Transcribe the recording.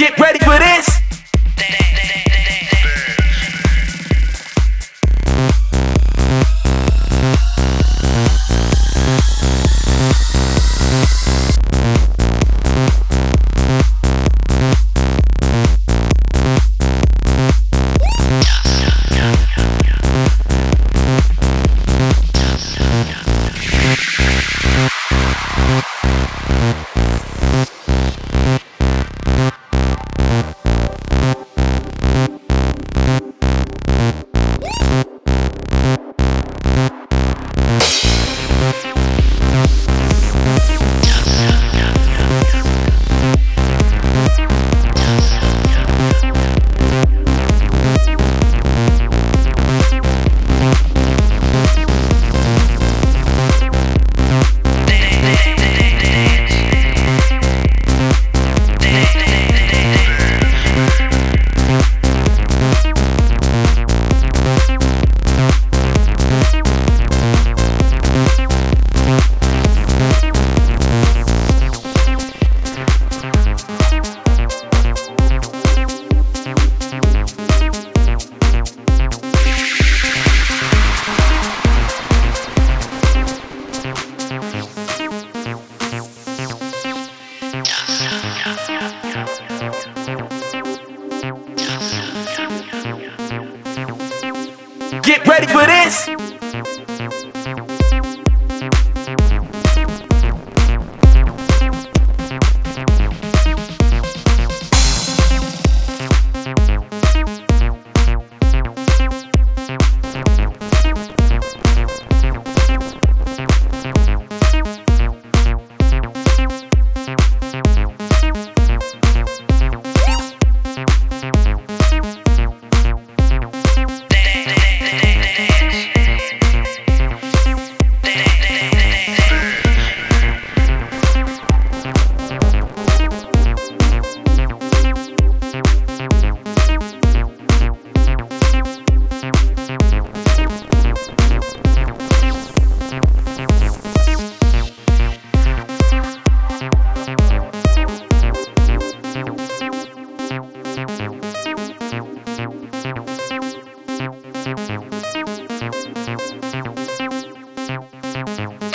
Get ready for this. Get ready for this. Dance.